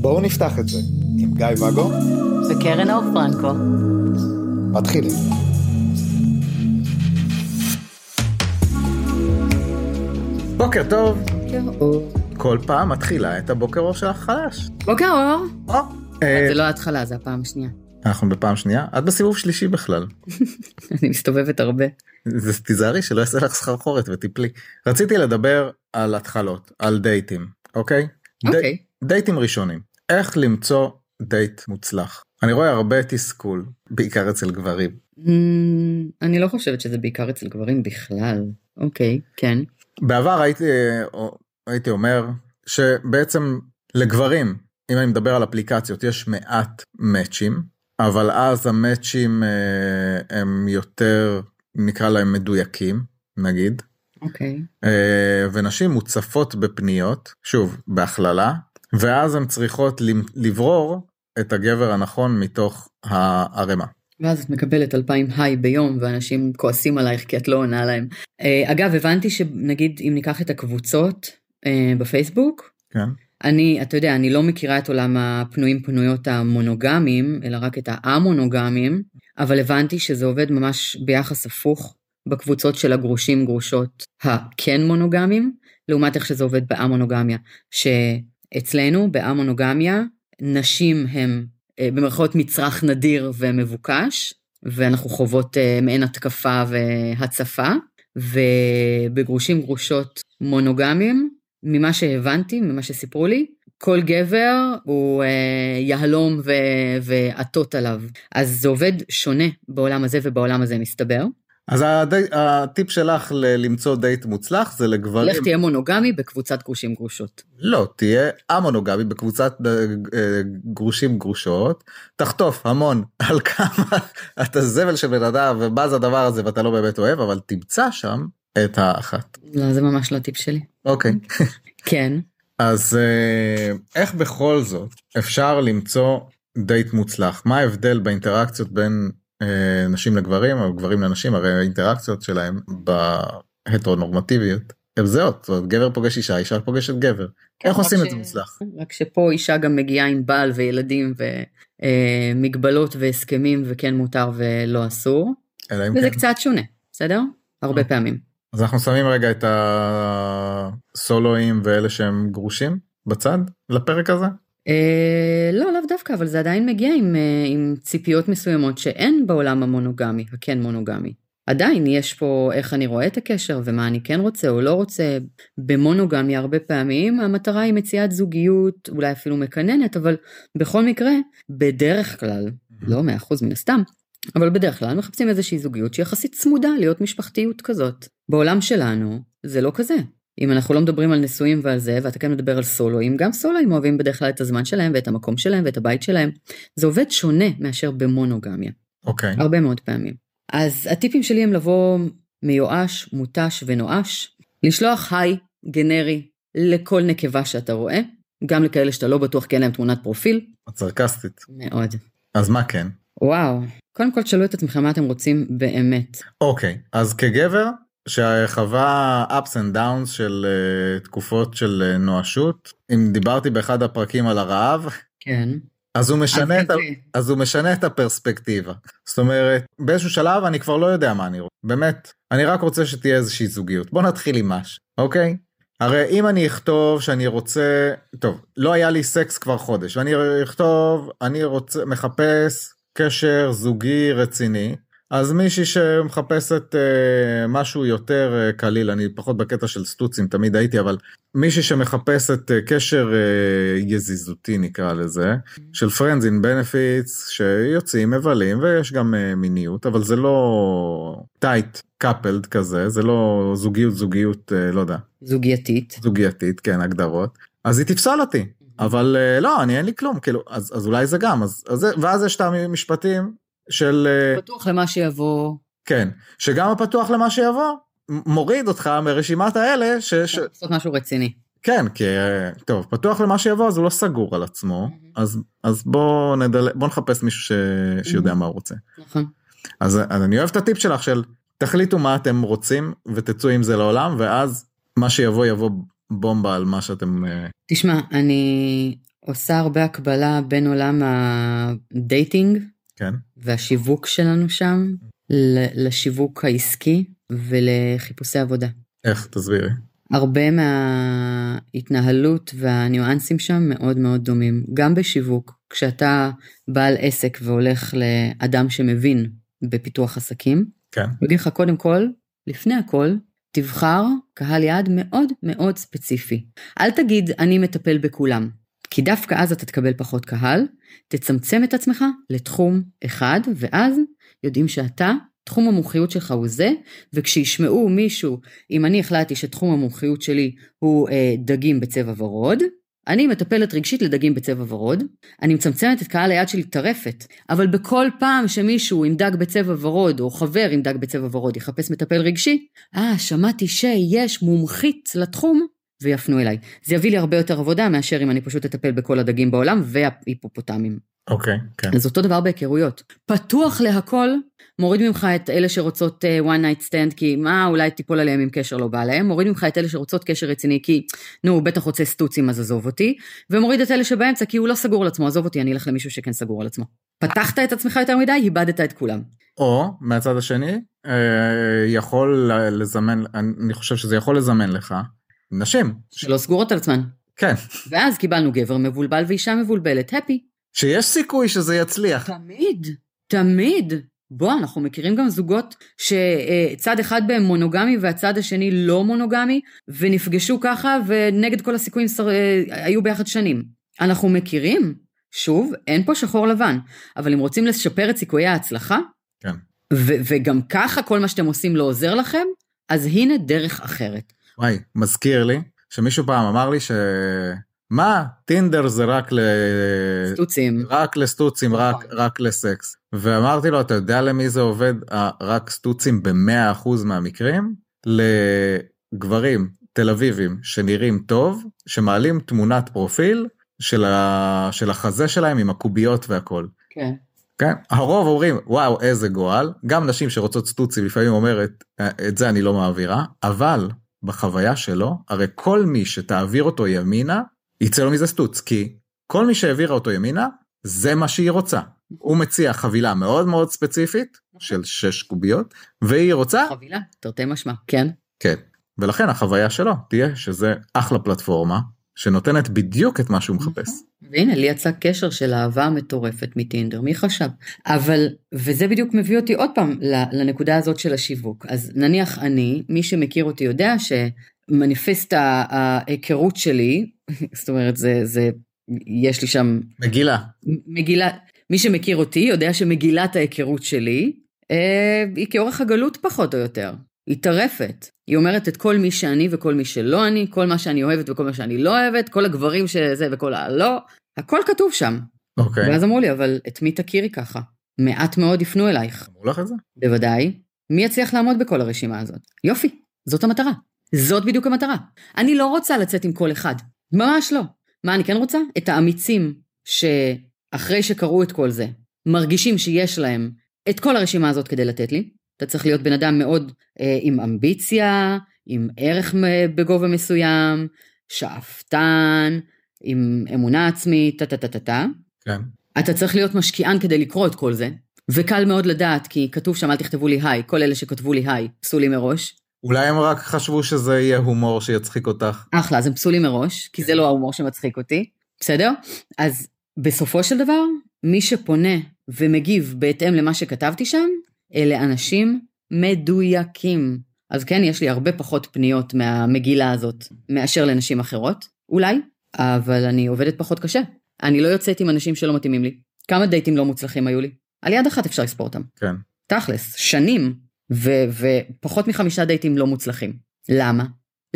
בואו נפתח את זה עם גיא ואגו וקרן אור פרנקו. מתחילים. בוקר טוב, בוקר אור. כל פעם מתחילה את הבוקר אור שלך חלש. בוקר אור. או, אה, זה לא ההתחלה, זה הפעם השנייה. אנחנו בפעם שנייה, את בסיבוב שלישי בכלל. אני מסתובבת הרבה. זה תיזהרי שלא יעשה לך סחרחורת ותיפלי. רציתי לדבר על התחלות, על דייטים, אוקיי? אוקיי. די- דייטים ראשונים. איך למצוא דייט מוצלח. אני רואה הרבה תסכול, בעיקר אצל גברים. Mm, אני לא חושבת שזה בעיקר אצל גברים בכלל. אוקיי, כן. בעבר הייתי, או- הייתי אומר שבעצם לגברים, אם אני מדבר על אפליקציות, יש מעט מאצ'ים, אבל אז המאצ'ים אה, הם יותר, נקרא להם מדויקים, נגיד, אוקיי. אה, ונשים מוצפות בפניות, שוב, בהכללה, ואז הן צריכות לברור את הגבר הנכון מתוך הערימה. ואז את מקבלת 2,000 היי ביום ואנשים כועסים עלייך כי את לא עונה להם. אה, אגב, הבנתי שנגיד אם ניקח את הקבוצות בפייסבוק, כן? אני, אתה יודע, אני לא מכירה את עולם הפנויים פנויות המונוגמיים, אלא רק את המונוגמיים, אבל הבנתי שזה עובד ממש ביחס הפוך בקבוצות של הגרושים גרושות הכן מונוגמיים, לעומת איך שזה עובד באמונוגמיה, שאצלנו באמונוגמיה נשים הם אה, במרכאות מצרך נדיר ומבוקש, ואנחנו חוות אה, מעין התקפה והצפה, ובגרושים גרושות מונוגמיים, ממה שהבנתי, ממה שסיפרו לי, כל גבר הוא אה, יהלום ו- ועטות עליו. אז זה עובד שונה בעולם הזה ובעולם הזה מסתבר. אז הדי, הטיפ שלך ל- למצוא דייט מוצלח זה לגברים, לך תהיה מונוגמי בקבוצת גרושים גרושות. לא, תהיה המונוגמי בקבוצת אה, אה, גרושים גרושות, תחטוף המון על כמה אתה זבל של בן אדם ומה זה הדבר הזה ואתה לא באמת אוהב, אבל תמצא שם את האחת. לא, זה ממש לא טיפ שלי. אוקיי. כן. אז אה, איך בכל זאת אפשר למצוא דייט מוצלח? מה ההבדל באינטראקציות בין אה, נשים לגברים או גברים לנשים? הרי האינטראקציות שלהם בהטרונורמטיביות הן זהות, זאת אומרת, גבר פוגש אישה, אישה פוגשת גבר. איך רק עושים ש- את זה מוצלח? רק שפה אישה גם מגיעה עם בעל וילדים ומגבלות והסכמים וכן מותר ולא אסור. וזה כן. קצת שונה, בסדר? הרבה אוקיי. פעמים. אז אנחנו שמים רגע את הסולואים ואלה שהם גרושים בצד לפרק הזה? אה, לא, לאו דווקא, אבל זה עדיין מגיע עם, אה, עם ציפיות מסוימות שאין בעולם המונוגמי, הכן מונוגמי. עדיין יש פה איך אני רואה את הקשר ומה אני כן רוצה או לא רוצה. במונוגמי הרבה פעמים המטרה היא מציאת זוגיות, אולי אפילו מקננת, אבל בכל מקרה, בדרך כלל, לא מאה אחוז מן הסתם, אבל בדרך כלל מחפשים איזושהי זוגיות שהיא יחסית צמודה להיות משפחתיות כזאת. בעולם שלנו זה לא כזה. אם אנחנו לא מדברים על נשואים ועל זה, ואתה כן מדבר על סולואים, גם סולואים אוהבים בדרך כלל את הזמן שלהם ואת המקום שלהם ואת הבית שלהם. זה עובד שונה מאשר במונוגמיה, אוקיי. הרבה מאוד פעמים. אז הטיפים שלי הם לבוא מיואש, מותש ונואש, לשלוח היי גנרי לכל נקבה שאתה רואה, גם לכאלה שאתה לא בטוח כי אין להם תמונת פרופיל, את סרקסטית. מאוד. אז מה כן? וואו, קודם כל תשאלו את עצמכם מה אתם רוצים באמת. אוקיי, אז כגבר שחווה ups and downs של uh, תקופות של uh, נואשות, אם דיברתי באחד הפרקים על הרעב, כן. אז הוא משנה אז את, ה... אז הוא משנה את הפרספקטיבה. זאת אומרת, באיזשהו שלב אני כבר לא יודע מה אני רוצה. באמת, אני רק רוצה שתהיה איזושהי זוגיות. בוא נתחיל עם מש, אוקיי? הרי אם אני אכתוב שאני רוצה, טוב, לא היה לי סקס כבר חודש, ואני אכתוב, אני רוצה, מחפש קשר זוגי רציני, אז מישהי שמחפשת אה, משהו יותר אה, קליל, אני פחות בקטע של סטוצים, תמיד הייתי, אבל מישהי שמחפשת אה, קשר אה, יזיזותי נקרא לזה, של Friends in Benefits, שיוצאים, מבלים, ויש גם אה, מיניות, אבל זה לא tight coupled כזה, זה לא זוגיות זוגיות, אה, לא יודע, זוגייתית. זוגייתית, כן, הגדרות, אז היא תפסול אותי. אבל אה, לא, אני אין לי כלום, כאילו, אז, אז אולי זה גם, אז, אז, ואז יש את המשפטים של, אה, פתוח למה שיבוא. כן, שגם הפתוח למה שיבוא, מוריד אותך מרשימת האלה, ש, ש... לעשות משהו רציני. כן, כי אה, טוב, פתוח למה שיבוא, אז הוא לא סגור על עצמו, אז, אז בוא, נדל... בוא נחפש מישהו ש... שיודע מה הוא רוצה. נכון. אז, אז אני אוהב את הטיפ שלך של תחליטו מה אתם רוצים ותצאו עם זה לעולם, ואז מה שיבוא יבוא בומבה על מה שאתם... אה, תשמע, אני עושה הרבה הקבלה בין עולם הדייטינג כן. והשיווק שלנו שם לשיווק העסקי ולחיפושי עבודה. איך? תסבירי. הרבה מההתנהלות והניואנסים שם מאוד מאוד דומים. גם בשיווק, כשאתה בעל עסק והולך לאדם שמבין בפיתוח עסקים, כן. הוא יגיד לך קודם כל, לפני הכל, תבחר קהל יעד מאוד מאוד ספציפי. אל תגיד אני מטפל בכולם, כי דווקא אז אתה תקבל פחות קהל, תצמצם את עצמך לתחום אחד, ואז יודעים שאתה, תחום המומחיות שלך הוא זה, וכשישמעו מישהו, אם אני החלטתי שתחום המומחיות שלי הוא אה, דגים בצבע ורוד, אני מטפלת רגשית לדגים בצבע ורוד, אני מצמצמת את קהל היד שלי טרפת, אבל בכל פעם שמישהו עם דג בצבע ורוד, או חבר עם דג בצבע ורוד יחפש מטפל רגשי, אה, שמעתי שיש מומחית לתחום, ויפנו אליי. זה יביא לי הרבה יותר עבודה מאשר אם אני פשוט אטפל בכל הדגים בעולם וההיפופוטמים. אוקיי, כן. אז אותו דבר בהיכרויות. פתוח להכל, מוריד ממך את אלה שרוצות uh, one night stand, כי מה, אולי תיפול עליהם עם קשר לא בא להם, מוריד ממך את אלה שרוצות קשר רציני, כי נו, הוא בטח רוצה סטוצים, אז עזוב אותי, ומוריד את אלה שבאמצע, כי הוא לא סגור על עצמו, עזוב אותי, אני אלך למישהו שכן סגור על עצמו. פתחת את עצמך יותר מדי, איבדת את כולם. או מהצד השני, אה, יכול לזמן, אני חושב שזה יכול לזמן לך נשים. שלא סגורות על עצמן. כן. ואז קיבלנו גבר מבולבל ואישה מבולבלת, הפי. שיש סיכוי שזה יצליח. תמיד, תמיד. בוא, אנחנו מכירים גם זוגות שצד אחד בהם מונוגמי והצד השני לא מונוגמי, ונפגשו ככה ונגד כל הסיכויים שר... היו ביחד שנים. אנחנו מכירים, שוב, אין פה שחור לבן, אבל אם רוצים לשפר את סיכויי ההצלחה, כן. ו- וגם ככה כל מה שאתם עושים לא עוזר לכם, אז הנה דרך אחרת. וואי, מזכיר לי שמישהו פעם אמר לי ש... מה טינדר זה רק ל... סטוצים. רק לסטוצים, רק, נכון. רק לסקס. ואמרתי לו, אתה יודע למי זה עובד רק סטוצים ב-100% מהמקרים? לגברים תל אביבים שנראים טוב, שמעלים תמונת פרופיל של, ה... של החזה שלהם עם הקוביות והכל. כן. כן, הרוב אומרים וואו איזה גועל, גם נשים שרוצות סטוצים לפעמים אומרת את זה אני לא מעבירה, אבל בחוויה שלו, הרי כל מי שתעביר אותו ימינה, יצא לו מזה סטוץ, כי כל מי שהעבירה אותו ימינה, זה מה שהיא רוצה. הוא מציע חבילה מאוד מאוד ספציפית, של שש קוביות, והיא רוצה... חבילה, תרתי משמע, כן. כן, ולכן החוויה שלו תהיה שזה אחלה פלטפורמה, שנותנת בדיוק את מה שהוא מחפש. והנה, לי יצא קשר של אהבה מטורפת מטינדר, מי חשב? אבל, וזה בדיוק מביא אותי עוד פעם לנקודה הזאת של השיווק. אז נניח אני, מי שמכיר אותי יודע שמניפסט ההיכרות שלי, זאת אומרת, זה, זה, יש לי שם... מגילה. מגילה, מי שמכיר אותי יודע שמגילת ההיכרות שלי, אה, היא כאורך הגלות פחות או יותר. היא טרפת. היא אומרת את כל מי שאני וכל מי שלא אני, כל מה שאני אוהבת וכל מה שאני לא אוהבת, כל הגברים שזה וכל הלא, הכל כתוב שם. אוקיי. ואז אמרו לי, אבל את מי תכירי ככה? מעט מאוד יפנו אלייך. אמרו לך את זה? בוודאי. מי יצליח לעמוד בכל הרשימה הזאת? יופי, זאת המטרה. זאת בדיוק המטרה. אני לא רוצה לצאת עם כל אחד. ממש לא. מה אני כן רוצה? את האמיצים שאחרי שקראו את כל זה, מרגישים שיש להם את כל הרשימה הזאת כדי לתת לי, אתה צריך להיות בן אדם מאוד אה, עם אמביציה, עם ערך בגובה מסוים, שאפתן, עם אמונה עצמית, טה טה טה טה טה. כן. אתה צריך להיות משקיען כדי לקרוא את כל זה, וקל מאוד לדעת, כי כתוב שם אל תכתבו לי היי, כל אלה שכתבו לי היי, פסולים מראש. אולי הם רק חשבו שזה יהיה הומור שיצחיק אותך. אחלה, אז הם פסולים מראש, כי זה לא ההומור שמצחיק אותי, בסדר? אז בסופו של דבר, מי שפונה ומגיב בהתאם למה שכתבתי שם, אלה אנשים מדויקים. אז כן, יש לי הרבה פחות פניות מהמגילה הזאת מאשר לנשים אחרות, אולי, אבל אני עובדת פחות קשה. אני לא יוצאת עם אנשים שלא מתאימים לי. כמה דייטים לא מוצלחים היו לי? על יד אחת אפשר לספור אותם. כן. תכלס, שנים, ו- ופחות מחמישה דייטים לא מוצלחים. למה?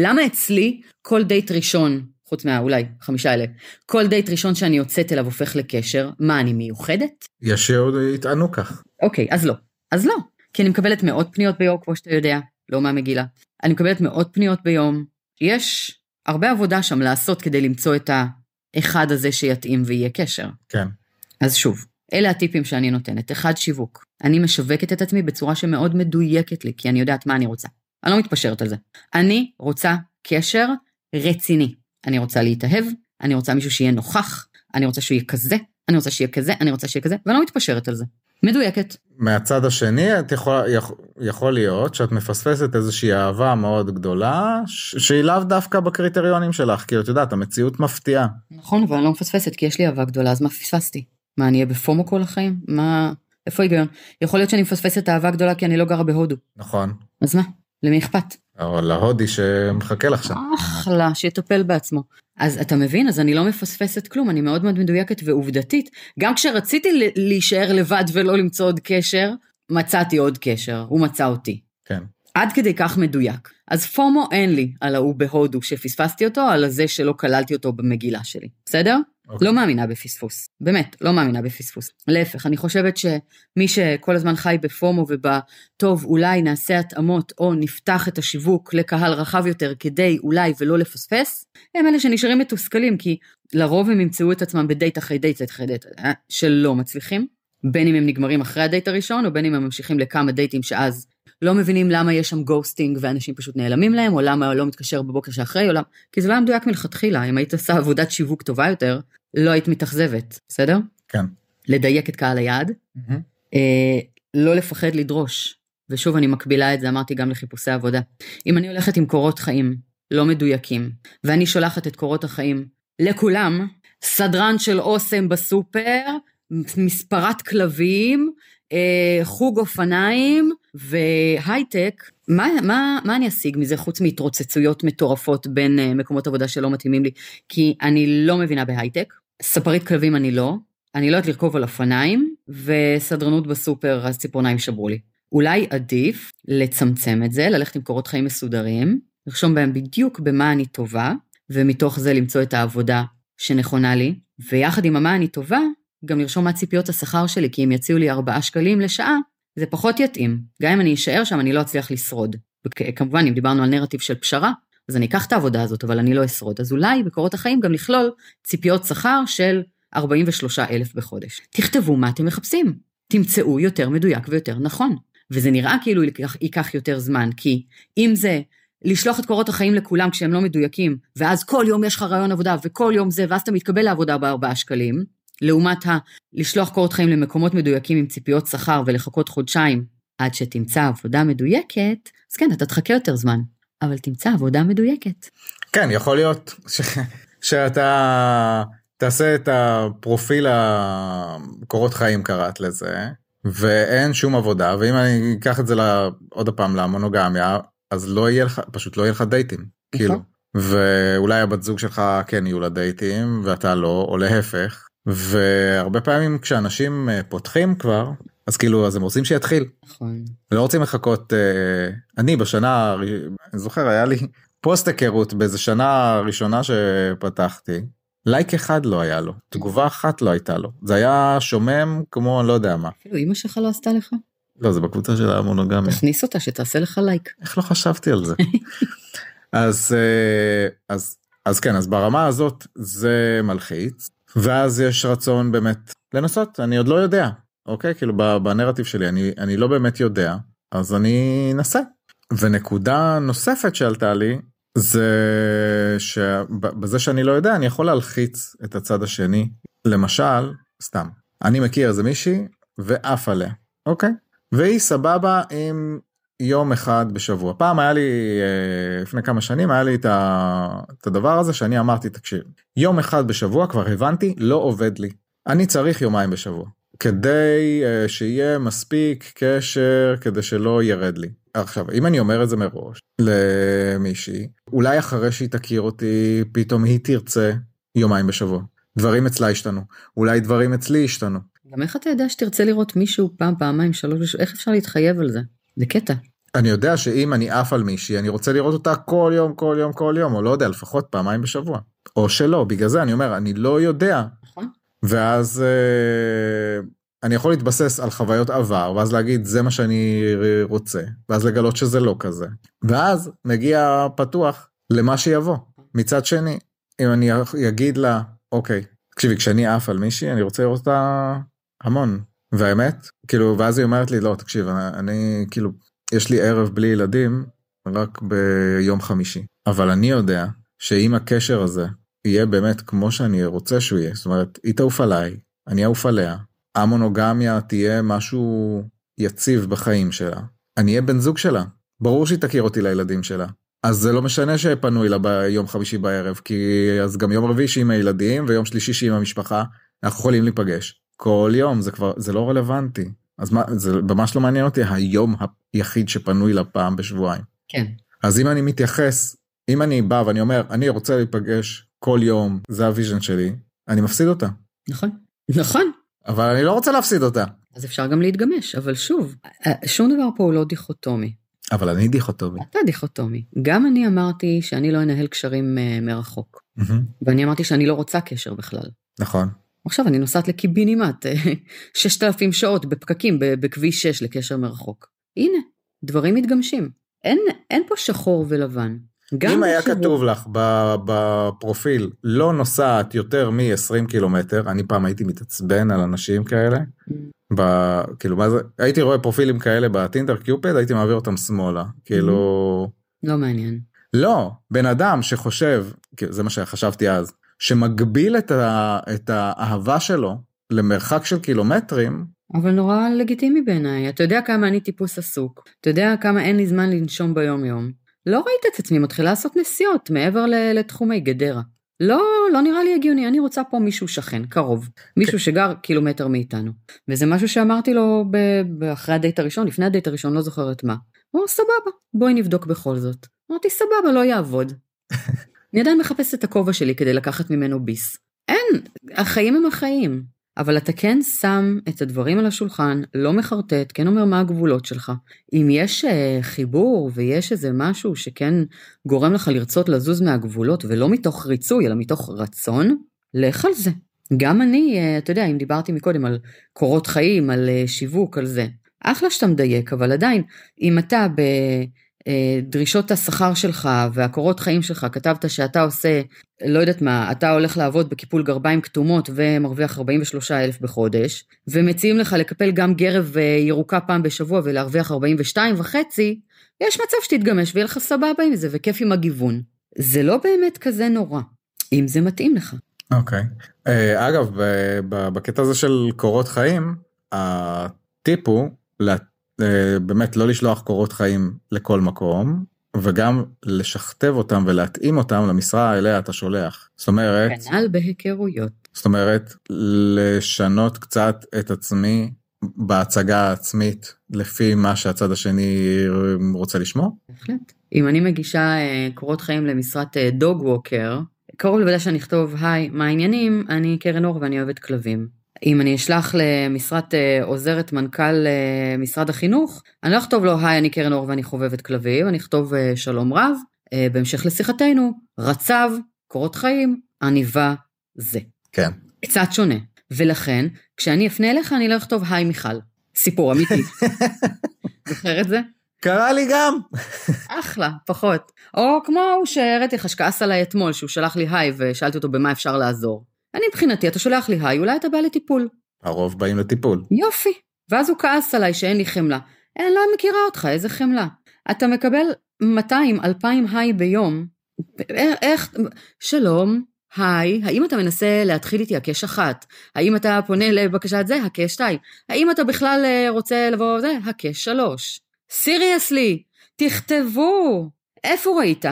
למה אצלי כל דייט ראשון, חוץ מהאולי חמישה אלה, כל דייט ראשון שאני יוצאת אליו הופך לקשר, מה, אני מיוחדת? יש שעוד יטענו כך. אוקיי, אז לא. אז לא. כי אני מקבלת מאות פניות ביום, כמו שאתה יודע, לא מהמגילה. אני מקבלת מאות פניות ביום. יש הרבה עבודה שם לעשות כדי למצוא את האחד הזה שיתאים ויהיה קשר. כן. אז שוב, אלה הטיפים שאני נותנת. אחד, שיווק. אני משווקת את עצמי בצורה שמאוד מדויקת לי, כי אני יודעת מה אני רוצה. אני לא מתפשרת על זה. אני רוצה קשר רציני. אני רוצה להתאהב, אני רוצה מישהו שיהיה נוכח, אני רוצה שהוא יהיה כזה, אני רוצה שיהיה כזה, אני רוצה שיהיה כזה, ואני לא מתפשרת על זה. מדויקת. מהצד השני, את יכול, יכול, יכול להיות שאת מפספסת איזושהי אהבה מאוד גדולה, שהיא לאו דווקא בקריטריונים שלך, כי את יודעת, המציאות מפתיעה. נכון, אבל אני לא מפספסת, כי יש לי אהבה גדולה, אז מה פספסתי? מה, אני אהיה בפומו כל החיים? מה... איפה ההיגיון? יכול להיות שאני מפספסת אהבה גדולה כי אני לא גרה בהודו. נכון. אז מה? למי אכפת? או להודי שמחכה לך שם. אחלה, שיטפל בעצמו. אז אתה מבין? אז אני לא מפספסת כלום, אני מאוד מאוד מדויקת ועובדתית. גם כשרציתי להישאר לבד ולא למצוא עוד קשר, מצאתי עוד קשר, הוא מצא אותי. כן. עד כדי כך מדויק. אז פומו אין לי על ההוא בהודו שפספסתי אותו, על הזה שלא כללתי אותו במגילה שלי, בסדר? Okay. אוקיי. לא מאמינה בפספוס, באמת, לא מאמינה בפספוס. להפך, אני חושבת שמי שכל הזמן חי בפומו ובטוב, אולי נעשה התאמות או נפתח את השיווק לקהל רחב יותר כדי אולי ולא לפספס, הם אלה שנשארים מתוסכלים, כי לרוב הם ימצאו את עצמם בדייט אחרי דייט אחרי דייט, אה, שלא מצליחים. בין אם הם נגמרים אחרי הדייט הראשון, או בין אם הם ממשיכים לכמה דייטים שאז לא מבינים למה יש שם ghosting ואנשים פשוט נעלמים להם, או למה לא מתקשר בבוקר שאחרי, או למה... כי זה לא היה מדויק מלכתחילה, אם היית עושה עבודת שיווק טובה יותר, לא היית מתאכזבת, בסדר? כן. לדייק את קהל היעד, Mm-hmm. אה, לא לפחד לדרוש, ושוב אני מקבילה את זה, אמרתי גם לחיפושי עבודה. אם אני הולכת עם קורות חיים לא מדויקים, ואני שולחת את קורות החיים לכולם, סדרן של אוסם בסופר, מספרת כלבים, אה, חוג אופניים והייטק, מה, מה, מה אני אשיג מזה חוץ מהתרוצצויות מטורפות בין אה, מקומות עבודה שלא מתאימים לי? כי אני לא מבינה בהייטק, ספרית כלבים אני לא, אני לא יודעת לרכוב על אופניים, וסדרנות בסופר אז ציפורניים שברו לי. אולי עדיף לצמצם את זה, ללכת עם קורות חיים מסודרים, לרשום בהם בדיוק במה אני טובה, ומתוך זה למצוא את העבודה שנכונה לי, ויחד עם המה אני טובה, גם לרשום מה ציפיות השכר שלי, כי אם יציעו לי 4 שקלים לשעה, זה פחות יתאים. גם אם אני אשאר שם, אני לא אצליח לשרוד. כמובן, אם דיברנו על נרטיב של פשרה, אז אני אקח את העבודה הזאת, אבל אני לא אשרוד. אז אולי בקורות החיים גם לכלול ציפיות שכר של 43 אלף בחודש. תכתבו מה אתם מחפשים. תמצאו יותר מדויק ויותר נכון. וזה נראה כאילו ייקח, ייקח יותר זמן, כי אם זה לשלוח את קורות החיים לכולם כשהם לא מדויקים, ואז כל יום יש לך רעיון עבודה, וכל יום זה, ואז אתה מתקבל לעבודה בארבעה שקלים, לעומת ה... לשלוח קורות חיים למקומות מדויקים עם ציפיות שכר ולחכות חודשיים עד שתמצא עבודה מדויקת, אז כן, אתה תחכה יותר זמן, אבל תמצא עבודה מדויקת. כן, יכול להיות ש... שאתה תעשה את הפרופיל הקורות חיים קראת לזה, ואין שום עבודה, ואם אני אקח את זה לה... עוד פעם למונוגמיה, אז לא יהיה לך, פשוט לא יהיה לך דייטים, כאילו. ואולי הבת זוג שלך כן יהיו לה דייטים ואתה לא, או להפך. והרבה פעמים כשאנשים אה, פותחים כבר אז כאילו אז הם רוצים שיתחיל. נכון. לא רוצים לחכות אה, אני בשנה אני זוכר היה לי פוסט היכרות באיזה שנה ראשונה שפתחתי לייק אחד לא היה לו תגובה אחת לא הייתה לו זה היה שומם כמו לא יודע מה. אפילו אמא שלך לא עשתה לך? לא זה בקבוצה של המונוגמיה. תכניס אותה שתעשה לך לייק. איך לא חשבתי על זה. אז אז אז כן אז ברמה הזאת זה מלחיץ ואז יש רצון באמת לנסות. אני עוד לא יודע אוקיי? כאילו בנרטיב שלי אני אני לא באמת יודע אז אני אנסה. ונקודה נוספת שעלתה לי זה שבזה שאני לא יודע אני יכול להלחיץ את הצד השני. למשל סתם אני מכיר איזה מישהי ועף עליה אוקיי? והיא סבבה עם יום אחד בשבוע. פעם היה לי, אה, לפני כמה שנים, היה לי את הדבר הזה שאני אמרתי, תקשיב, יום אחד בשבוע כבר הבנתי, לא עובד לי. אני צריך יומיים בשבוע. כדי uh, שיהיה מספיק קשר כדי שלא ירד לי. עכשיו, אם אני אומר את זה מראש למישהי, אולי אחרי שהיא תכיר אותי, פתאום היא תרצה יומיים בשבוע. דברים אצלה השתנו. אולי דברים אצלי השתנו. גם איך אתה יודע שתרצה לראות מישהו פעם, פעמיים, שלוש, איך אפשר להתחייב על זה? זה קטע. אני יודע שאם אני עף על מישהי אני רוצה לראות אותה כל יום כל יום כל יום או לא יודע לפחות פעמיים בשבוע או שלא בגלל זה אני אומר אני לא יודע נכון. ואז אה, אני יכול להתבסס על חוויות עבר ואז להגיד זה מה שאני רוצה ואז לגלות שזה לא כזה ואז מגיע פתוח למה שיבוא מצד שני אם אני אגיד לה אוקיי תקשיבי כשאני עף על מישהי אני רוצה לראות אותה המון. והאמת, כאילו, ואז היא אומרת לי, לא, תקשיב, אני, אני כאילו, יש לי ערב בלי ילדים רק ביום חמישי. אבל אני יודע שאם הקשר הזה יהיה באמת כמו שאני רוצה שהוא יהיה, זאת אומרת, היא תעוף עליי, אני אעוף עליה, המונוגמיה תהיה משהו יציב בחיים שלה, אני אהיה בן זוג שלה. ברור שהיא תכיר אותי לילדים שלה. אז זה לא משנה שפנוי לה ביום חמישי בערב, כי אז גם יום רביעי שהיא עם הילדים ויום שלישי שהיא עם המשפחה, אנחנו יכולים להיפגש. כל יום זה כבר, זה לא רלוונטי. אז מה, זה ממש לא מעניין אותי היום היחיד שפנוי לה פעם בשבועיים. כן. אז אם אני מתייחס, אם אני בא ואני אומר, אני רוצה להיפגש כל יום, זה ה vision שלי, אני מפסיד אותה. נכון. נכון. אבל אני לא רוצה להפסיד אותה. אז אפשר גם להתגמש, אבל שוב, שום דבר פה הוא לא דיכוטומי. אבל אני דיכוטומי. אתה דיכוטומי. גם אני אמרתי שאני לא אנהל קשרים uh, מרחוק. Mm-hmm. ואני אמרתי שאני לא רוצה קשר בכלל. נכון. עכשיו אני נוסעת לקיבינימט, 6,000 שעות בפקקים בכביש 6 לקשר מרחוק. הנה, דברים מתגמשים. אין, אין פה שחור ולבן. אם היה שהוא... כתוב לך בפרופיל לא נוסעת יותר מ-20 קילומטר, אני פעם הייתי מתעצבן על אנשים כאלה. Mm. ב... כאילו מה זה, הייתי רואה פרופילים כאלה בטינדר קיופד, הייתי מעביר אותם שמאלה. כאילו... Mm. לא מעניין. לא, בן אדם שחושב, זה מה שחשבתי אז, שמגביל את, ה... את האהבה שלו למרחק של קילומטרים, אבל נורא לגיטימי בעיניי. אתה יודע כמה אני טיפוס עסוק. אתה יודע כמה אין לי זמן לנשום ביום יום. לא ראית את עצמי מתחילה לעשות נסיעות מעבר לתחומי גדרה. לא, לא נראה לי הגיוני, אני רוצה פה מישהו שכן, קרוב. מישהו שגר קילומטר מאיתנו. וזה משהו שאמרתי לו אחרי הדייט הראשון, לפני הדייט הראשון, לא זוכרת מה. הוא אמר, סבבה, בואי נבדוק בכל זאת. אמרתי, סבבה, לא יעבוד. אני עדיין מחפשת את הכובע שלי כדי לקחת ממנו ביס. אין, החיים הם החיים. אבל אתה כן שם את הדברים על השולחן, לא מחרטט, כן אומר מה הגבולות שלך. אם יש uh, חיבור ויש איזה משהו שכן גורם לך לרצות לזוז מהגבולות, ולא מתוך ריצוי, אלא מתוך רצון, לך על זה. גם אני, uh, אתה יודע, אם דיברתי מקודם על קורות חיים, על uh, שיווק, על זה. אחלה שאתה מדייק, אבל עדיין, אם אתה ב... אה, דרישות השכר שלך והקורות חיים שלך, כתבת שאתה עושה, לא יודעת מה, אתה הולך לעבוד בקיפול גרביים כתומות ומרוויח 43 אלף בחודש, ומציעים לך לקפל גם גרב אה, ירוקה פעם בשבוע ולהרוויח 42 וחצי, יש מצב שתתגמש ויהיה לך סבבה עם זה וכיף עם הגיוון. זה לא באמת כזה נורא, אם זה מתאים לך. אוקיי. Okay. אה, אגב, בקטע הזה של קורות חיים, הטיפ הוא באמת לא לשלוח קורות חיים לכל מקום וגם לשכתב אותם ולהתאים אותם למשרה אליה אתה שולח. זאת אומרת... כנ"ל בהיכרויות. זאת אומרת לשנות קצת את עצמי בהצגה העצמית לפי מה שהצד השני רוצה לשמוע. בהחלט. אם אני מגישה אה, קורות חיים למשרת דוג ווקר, קרוב לוודא שאני אכתוב היי מה העניינים אני קרן אור ואני אוהבת כלבים. אם אני אשלח למשרת אה, עוזרת מנכ"ל אה, משרד החינוך, אני לא אכתוב לו, היי, אני קרן אור ואני חובבת כלבים, אני אכתוב אה, שלום רב, בהמשך לשיחתנו, רצב, קורות חיים, עניבה, זה. כן. קצת שונה. ולכן, כשאני אפנה אליך, אני לא אכתוב, היי מיכל. סיפור אמיתי. זוכר את זה? קרה לי גם. אחלה, פחות. או כמו שהראיתי לך שכעס עליי אתמול, שהוא שלח לי היי ושאלתי אותו במה אפשר לעזור. אני מבחינתי, אתה שולח לי היי, אולי אתה בא לטיפול. הרוב באים לטיפול. יופי. ואז הוא כעס עליי שאין לי חמלה. אני לא מכירה אותך, איזה חמלה. אתה מקבל 200, 2,000 היי ביום. איך, שלום, היי, האם אתה מנסה להתחיל איתי הקש אחת? האם אתה פונה לבקשת זה? הקש שתיים. האם אתה בכלל אה, רוצה לבוא זה? הקש שלוש. סיריוסלי, תכתבו. איפה ראית?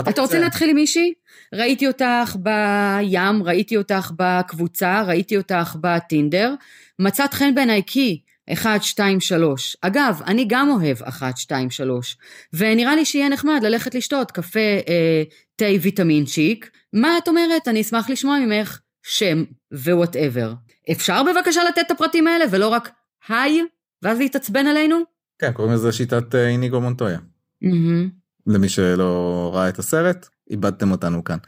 אתה, אתה רוצה להתחיל עם מישהי? ראיתי אותך בים, ראיתי אותך בקבוצה, ראיתי אותך בטינדר, מצאת חן בעיניי כי 1, 2, 3. אגב, אני גם אוהב 1, 2, 3. ונראה לי שיהיה נחמד ללכת לשתות קפה אה, תה ויטמין צ'יק. מה את אומרת? אני אשמח לשמוע ממך שם whatever. אפשר בבקשה לתת את הפרטים האלה ולא רק היי, ואז להתעצבן עלינו? כן, קוראים לזה שיטת אה, איניגו מונטויה. Mm-hmm. למי שלא ראה את הסרט, איבדתם אותנו כאן.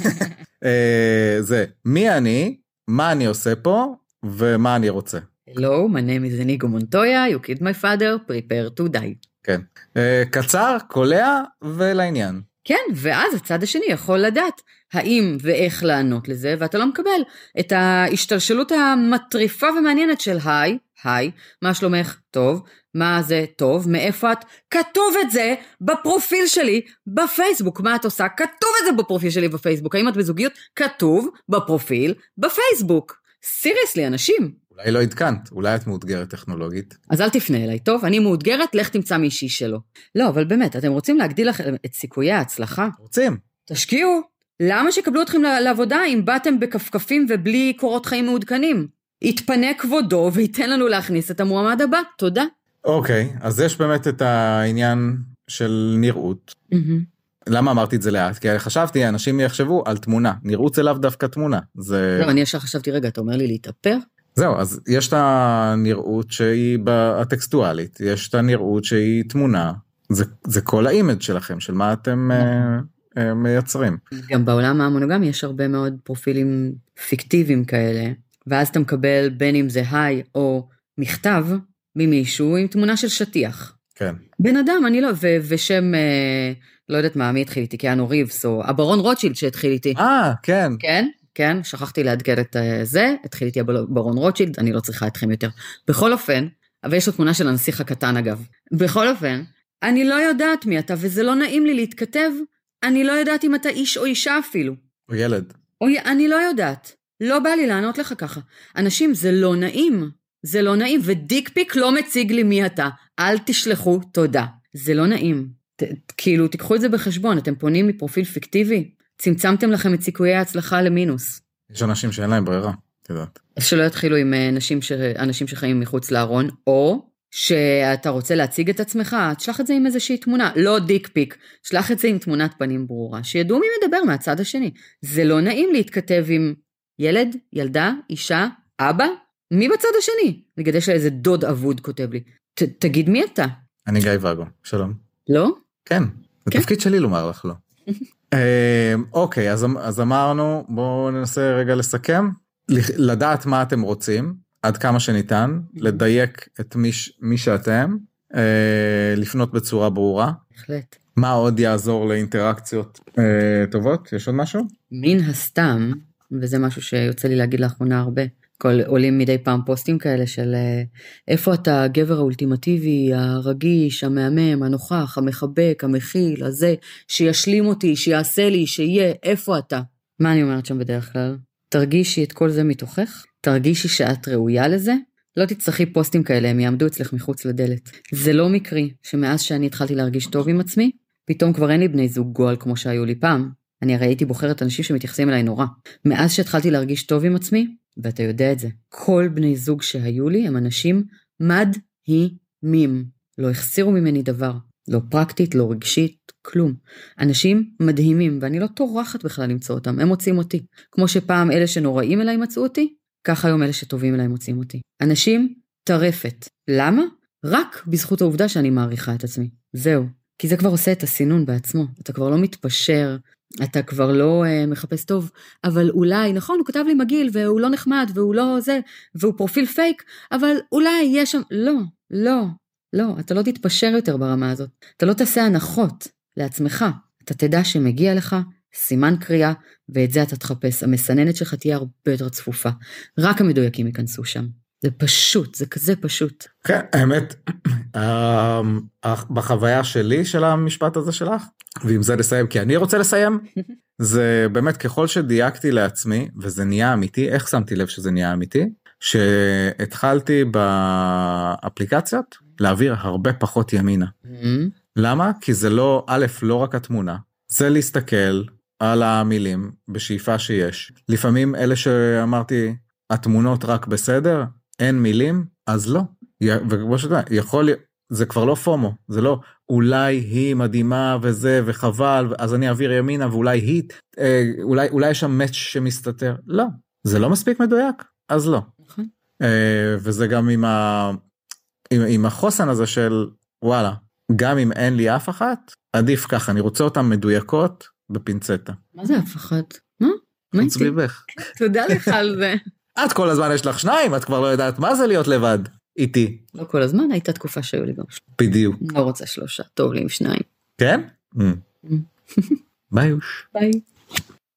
אה, זה, מי אני, מה אני עושה פה, ומה אני רוצה. Hello, my name is Inigo Montoya, you killed my father, prepare to die. כן. Uh, קצר, קולע ולעניין. כן, ואז הצד השני יכול לדעת האם ואיך לענות לזה, ואתה לא מקבל את ההשתלשלות המטריפה ומעניינת של היי, היי, מה שלומך? טוב. מה זה טוב? מאיפה את? כתוב את זה בפרופיל שלי בפייסבוק. מה את עושה? כתוב את זה בפרופיל שלי בפייסבוק. האם את בזוגיות? כתוב בפרופיל בפייסבוק. סיריוסלי, אנשים. אולי לא עדכנת, אולי את מאותגרת טכנולוגית. אז אל תפנה אליי, טוב? אני מאותגרת, לך תמצא מישהי שלו. לא, אבל באמת, אתם רוצים להגדיל לכם את סיכויי ההצלחה? רוצים. תשקיעו. למה שיקבלו אתכם לעבודה אם באתם בכפכפים ובלי קורות חיים מעודכנים? יתפנה כבודו וייתן לנו להכניס את המועמד הבא. תודה. אוקיי, אז יש באמת את העניין של נראות. Mm-hmm. למה אמרתי את זה לאט? כי חשבתי, אנשים יחשבו על תמונה. נראות זה לאו דווקא תמונה. זה... לא, אני ישר חשבתי, רגע, אתה אומר לי להתאפר? זהו, אז יש את הנראות שהיא הטקסטואלית, יש את הנראות שהיא תמונה. זה, זה כל ה image שלכם, של מה אתם uh, uh, מייצרים. גם בעולם המונוגמי יש הרבה מאוד פרופילים פיקטיביים כאלה, ואז אתה מקבל בין אם זה היי או מכתב, ממישהו עם תמונה של שטיח. כן. בן אדם, אני לא, ו- ושם, אה, לא יודעת מה, מי התחיל איתי, קיאנו ריבס, או הברון רוטשילד שהתחיל איתי. אה, כן. כן, כן, שכחתי לעדכן את אה, זה, התחיל איתי הברון רוטשילד, אני לא צריכה אתכם יותר. בכל אופן, אבל יש לו תמונה של הנסיך הקטן אגב. בכל אופן, אני לא יודעת מי אתה, וזה לא נעים לי להתכתב, אני לא יודעת אם אתה איש או אישה אפילו. או ילד. או, אני לא יודעת. לא בא לי לענות לך ככה. אנשים, זה לא נעים. זה לא נעים, ודיק פיק לא מציג לי מי אתה. אל תשלחו תודה. זה לא נעים. ת, כאילו, תיקחו את זה בחשבון, אתם פונים מפרופיל פיקטיבי, צמצמתם לכם את סיכויי ההצלחה למינוס. יש אנשים שאין להם ברירה, את יודעת. אז שלא יתחילו עם אה, אנשים, ש... אנשים שחיים מחוץ לארון, או שאתה רוצה להציג את עצמך, תשלח את זה עם איזושהי תמונה, לא דיק פיק, שלח את זה עם תמונת פנים ברורה, שידעו מי מדבר מהצד השני. זה לא נעים להתכתב עם ילד, ילדה, אישה, אבא, מי בצד השני? נגיד יש לה איזה דוד אבוד כותב לי. ת, תגיד מי אתה? אני גיא ואגו, שלום. לא? כן, זה כן? תפקיד שלי לומר לך לא. אה, אוקיי, אז, אמ-, אז אמרנו, בואו ננסה רגע לסכם. לדעת מה אתם רוצים, עד כמה שניתן, לדייק את מי, מי שאתם, אה, לפנות בצורה ברורה. בהחלט. מה עוד יעזור לאינטראקציות אה, טובות? יש עוד משהו? מן הסתם, וזה משהו שיוצא לי להגיד לאחרונה הרבה, כל עולים מדי פעם פוסטים כאלה של אה, איפה אתה הגבר האולטימטיבי, הרגיש, המהמם, הנוכח, המחבק, המכיל, הזה, שישלים אותי, שיעשה לי, שיהיה, איפה אתה? מה אני אומרת שם בדרך כלל? תרגישי את כל זה מתוכך, תרגישי שאת ראויה לזה, לא תצטרכי פוסטים כאלה, הם יעמדו אצלך מחוץ לדלת. זה לא מקרי שמאז שאני התחלתי להרגיש טוב עם עצמי, פתאום כבר אין לי בני זוג גועל כמו שהיו לי פעם. אני הרי הייתי בוחרת אנשים שמתייחסים אליי נורא. מאז שהתחלתי להרגיש טוב עם עצמי, ואתה יודע את זה. כל בני זוג שהיו לי הם אנשים מדהימים. לא החסירו ממני דבר. לא פרקטית, לא רגשית, כלום. אנשים מדהימים, ואני לא טורחת בכלל למצוא אותם, הם מוצאים אותי. כמו שפעם אלה שנוראים אליי מצאו אותי, כך היום אלה שטובים אליי מוצאים אותי. אנשים טרפת. למה? רק בזכות העובדה שאני מעריכה את עצמי. זהו. כי זה כבר עושה את הסינון בעצמו. אתה כבר לא מתפשר אתה כבר לא uh, מחפש טוב, אבל אולי, נכון, הוא כתב לי מגעיל והוא לא נחמד והוא לא זה, והוא פרופיל פייק, אבל אולי יש שם, לא, לא, לא, אתה לא תתפשר יותר ברמה הזאת. אתה לא תעשה הנחות לעצמך. אתה תדע שמגיע לך סימן קריאה, ואת זה אתה תחפש. המסננת שלך תהיה הרבה יותר צפופה. רק המדויקים ייכנסו שם. זה פשוט, זה כזה פשוט. כן, האמת, אמ, בחוויה שלי של המשפט הזה שלך, ועם זה לסיים כי אני רוצה לסיים, זה באמת ככל שדייקתי לעצמי, וזה נהיה אמיתי, איך שמתי לב שזה נהיה אמיתי? שהתחלתי באפליקציות להעביר הרבה פחות ימינה. למה? כי זה לא, א', לא רק התמונה, זה להסתכל על המילים בשאיפה שיש. לפעמים אלה שאמרתי, התמונות רק בסדר, אין מילים, אז לא. וכמו שאתה יודע, יכול, זה כבר לא פומו, זה לא אולי היא מדהימה וזה וחבל, אז אני אעביר ימינה ואולי היא, אה, אולי, אולי יש שם מאץ' שמסתתר. לא, זה לא מספיק מדויק, אז לא. נכון. אה, וזה גם עם, ה, עם, עם החוסן הזה של וואלה, גם אם אין לי אף אחת, עדיף ככה, אני רוצה אותן מדויקות בפינצטה. מה זה אף אחת? מה? מה איתי? תודה לך על זה. את כל הזמן יש לך שניים, את כבר לא יודעת מה זה להיות לבד. איתי. לא כל הזמן, הייתה תקופה שהיו לי גם בדיוק. לא רוצה שלושה, טוב לי עם שניים. כן? Mm. ביי אוש. ביי.